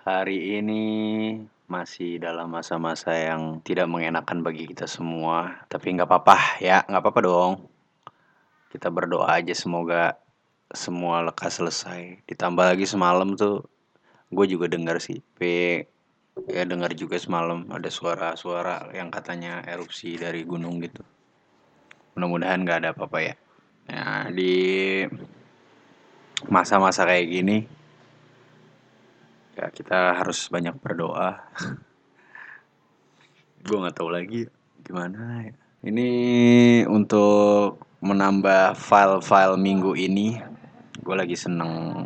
Hari ini masih dalam masa-masa yang tidak mengenakan bagi kita semua, tapi nggak apa-apa ya, nggak apa-apa dong. Kita berdoa aja semoga semua lekas selesai. Ditambah lagi semalam tuh gue juga dengar sih, P ya dengar juga semalam ada suara-suara yang katanya erupsi dari gunung gitu. Mudah-mudahan nggak ada apa-apa ya. Nah, di masa-masa kayak gini ya kita harus banyak berdoa. Gue nggak tahu lagi gimana. Ya ini untuk menambah file-file minggu ini gue lagi seneng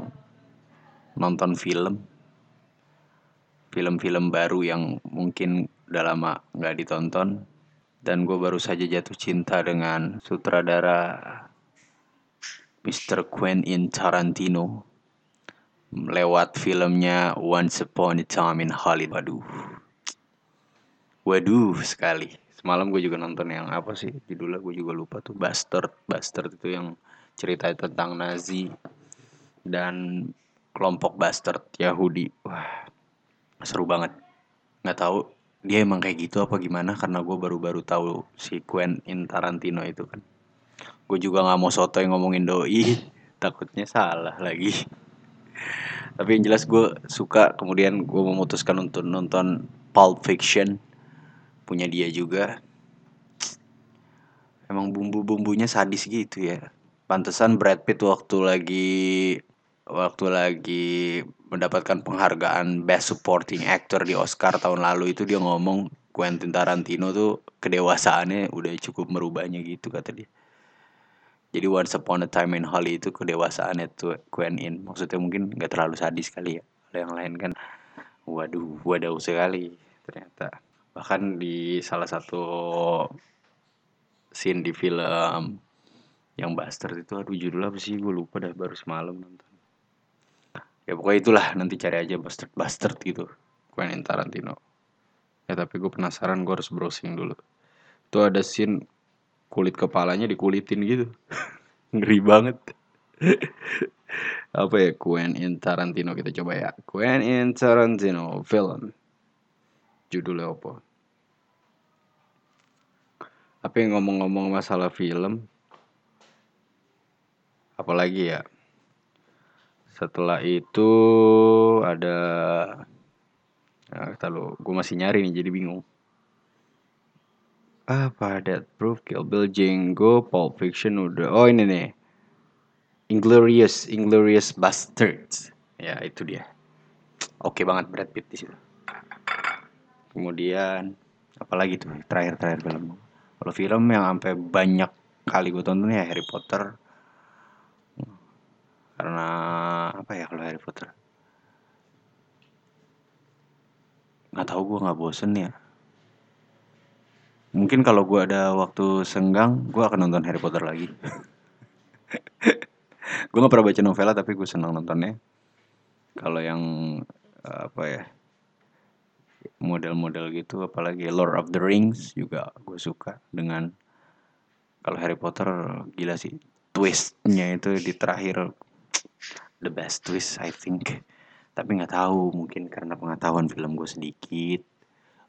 nonton film. Film-film baru yang mungkin udah lama nggak ditonton. Dan gue baru saja jatuh cinta dengan sutradara Mr. Quentin Tarantino lewat filmnya Once Upon a Time in Hollywood. Waduh. Waduh sekali. Semalam gue juga nonton yang apa sih judulnya gue juga lupa tuh Bastard. Bastard itu yang cerita tentang Nazi dan kelompok Bastard Yahudi. Wah seru banget. Nggak tahu dia emang kayak gitu apa gimana karena gue baru-baru tahu si Quentin Tarantino itu kan gue juga nggak mau soto yang ngomongin doi takutnya salah lagi tapi yang jelas gue suka kemudian gue memutuskan untuk nonton Pulp Fiction. Punya dia juga. Emang bumbu-bumbunya sadis gitu ya. Pantesan Brad Pitt waktu lagi waktu lagi mendapatkan penghargaan Best Supporting Actor di Oscar tahun lalu itu dia ngomong Quentin Tarantino tuh kedewasaannya udah cukup merubahnya gitu kata dia jadi Once Upon a Time in Holly itu kedewasaan itu Queen maksudnya mungkin nggak terlalu sadis kali ya kalau yang lain kan. Waduh waduh sekali ternyata. Bahkan di salah satu scene di film yang Bastard itu aduh judulnya apa sih? Gue lupa dah baru semalam nonton. Ya pokoknya itulah nanti cari aja Bastard Bastard gitu Quentin Tarantino. Ya tapi gue penasaran gue harus browsing dulu. Itu ada scene kulit kepalanya dikulitin gitu. Ngeri banget. Apa ya Quentin Tarantino kita coba ya. Quentin Tarantino film. Judulnya apa? Tapi ngomong-ngomong masalah film? Apalagi ya? Setelah itu ada nah, kalau gue masih nyari nih jadi bingung apa Death Proof, Kill Bill, Django, Pulp Fiction udah. Oh ini nih. Inglorious, Inglorious Bastards. Ya itu dia. Oke banget Brad Pitt di situ. Kemudian apalagi tuh terakhir-terakhir film. Kalau film yang sampai banyak kali gue tonton ya Harry Potter. Karena apa ya kalau Harry Potter? Nggak tahu gue nggak bosen ya mungkin kalau gue ada waktu senggang gue akan nonton Harry Potter lagi. Gue gak pernah baca novela tapi gue senang nontonnya. Kalau yang apa ya model-model gitu apalagi Lord of the Rings juga gue suka dengan. Kalau Harry Potter gila sih twistnya itu di terakhir the best twist I think. Tapi nggak tahu mungkin karena pengetahuan film gue sedikit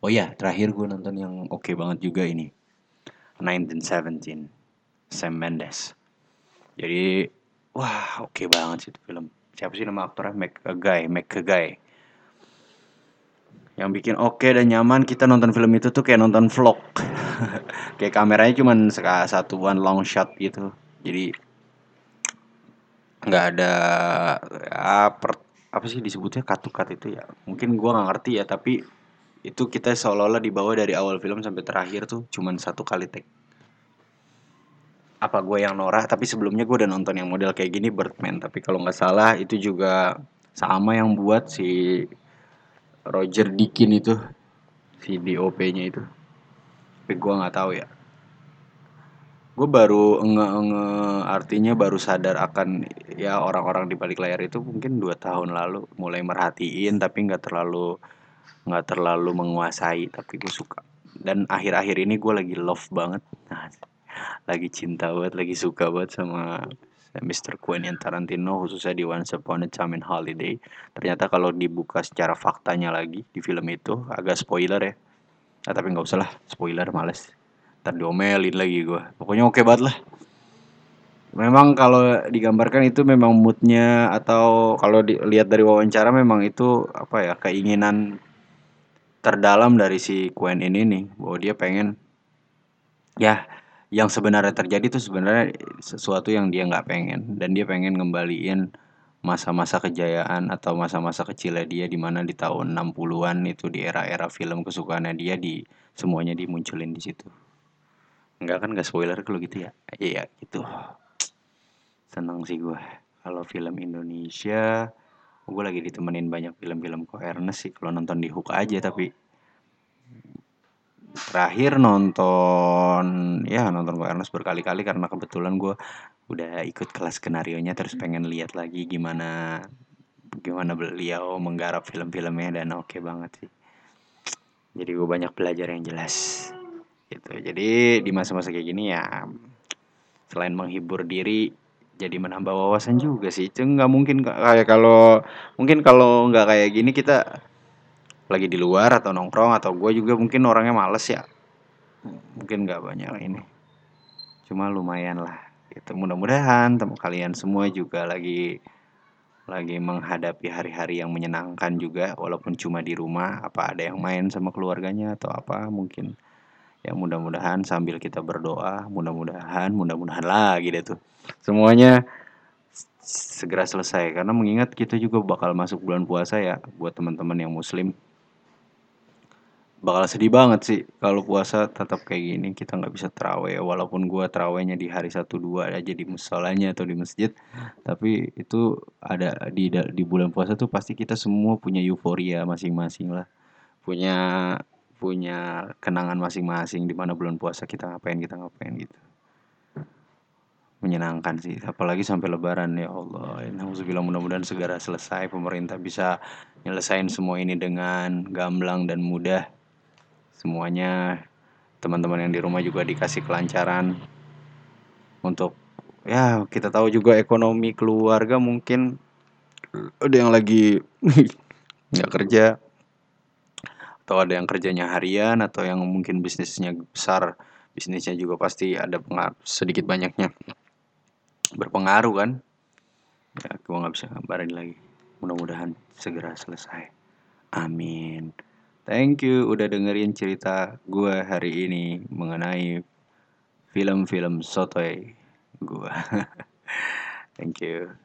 Oh ya, terakhir gue nonton yang oke okay banget juga ini. 1917. Sam Mendes. Jadi, wah oke okay banget sih itu film. Siapa sih nama aktornya? Mac a Guy, Mac a Guy. Yang bikin oke okay dan nyaman kita nonton film itu tuh kayak nonton vlog. kayak kameranya cuma satu one long shot gitu. Jadi nggak ada ya, per, apa sih disebutnya katukat itu ya. Mungkin gue nggak ngerti ya, tapi itu kita seolah-olah dibawa dari awal film sampai terakhir tuh cuman satu kali take. Apa gue yang norak? Tapi sebelumnya gue udah nonton yang model kayak gini Birdman. Tapi kalau nggak salah itu juga sama yang buat si Roger Dikin itu si DOP-nya itu. Tapi gue nggak tahu ya. Gue baru nge, nge artinya baru sadar akan ya orang-orang di balik layar itu mungkin dua tahun lalu mulai merhatiin tapi nggak terlalu nggak terlalu menguasai tapi gue suka. Dan akhir-akhir ini gue lagi love banget. Nah, lagi cinta banget lagi suka banget sama Mr. Quentin Tarantino khususnya di Once Upon a Time in Holiday. Ternyata kalau dibuka secara faktanya lagi di film itu agak spoiler ya. Nah, tapi nggak usah lah spoiler males. Ntar diomelin lagi gue pokoknya oke banget lah. Memang kalau digambarkan itu memang moodnya atau kalau dilihat dari wawancara memang itu apa ya keinginan terdalam dari si Quentin ini nih bahwa dia pengen ya yang sebenarnya terjadi itu sebenarnya sesuatu yang dia nggak pengen dan dia pengen ngembaliin masa-masa kejayaan atau masa-masa kecilnya dia di mana di tahun 60-an itu di era-era film kesukaannya dia di semuanya dimunculin di situ. Enggak kan nggak spoiler kalau gitu ya? Iya gitu. Seneng sih gue. Kalau film Indonesia, gue lagi ditemenin banyak film-film kok Ernest sih kalau nonton di Hook aja tapi terakhir nonton ya nonton gue Ernest berkali-kali karena kebetulan gue udah ikut kelas skenario nya terus pengen lihat lagi gimana gimana beliau menggarap film-filmnya dan oke okay banget sih. Jadi gue banyak belajar yang jelas gitu. Jadi di masa-masa kayak gini ya selain menghibur diri jadi menambah wawasan juga sih. Itu nggak mungkin kayak kalau mungkin kalau nggak kayak gini kita lagi di luar atau nongkrong atau gue juga mungkin orangnya males ya. Mungkin nggak banyak ini. Cuma lumayan lah itu mudah-mudahan temu kalian semua juga lagi lagi menghadapi hari-hari yang menyenangkan juga walaupun cuma di rumah apa ada yang main sama keluarganya atau apa mungkin ya mudah-mudahan sambil kita berdoa mudah-mudahan mudah-mudahan lagi deh tuh. Semuanya segera selesai karena mengingat kita juga bakal masuk bulan puasa ya buat teman-teman yang muslim. Bakal sedih banget sih kalau puasa tetap kayak gini kita nggak bisa terawih. Walaupun gue terawihnya di hari satu dua aja di musolanya atau di masjid tapi itu ada di di bulan puasa tuh pasti kita semua punya euforia masing-masing lah. Punya punya kenangan masing-masing di mana bulan puasa kita ngapain kita ngapain gitu. Menyenangkan sih apalagi sampai lebaran ya Allah. Alhamdulillah mudah-mudahan segera selesai pemerintah bisa nyelesain semua ini dengan gamblang dan mudah. Semuanya teman-teman yang di rumah juga dikasih kelancaran. Untuk ya kita tahu juga ekonomi keluarga mungkin ada yang lagi nggak kerja atau ada yang kerjanya harian atau yang mungkin bisnisnya besar bisnisnya juga pasti ada pengaruh sedikit banyaknya berpengaruh kan ya gue nggak bisa gambarin lagi mudah-mudahan segera selesai amin Thank you udah dengerin cerita gue hari ini mengenai film-film sotoy gue. Thank you.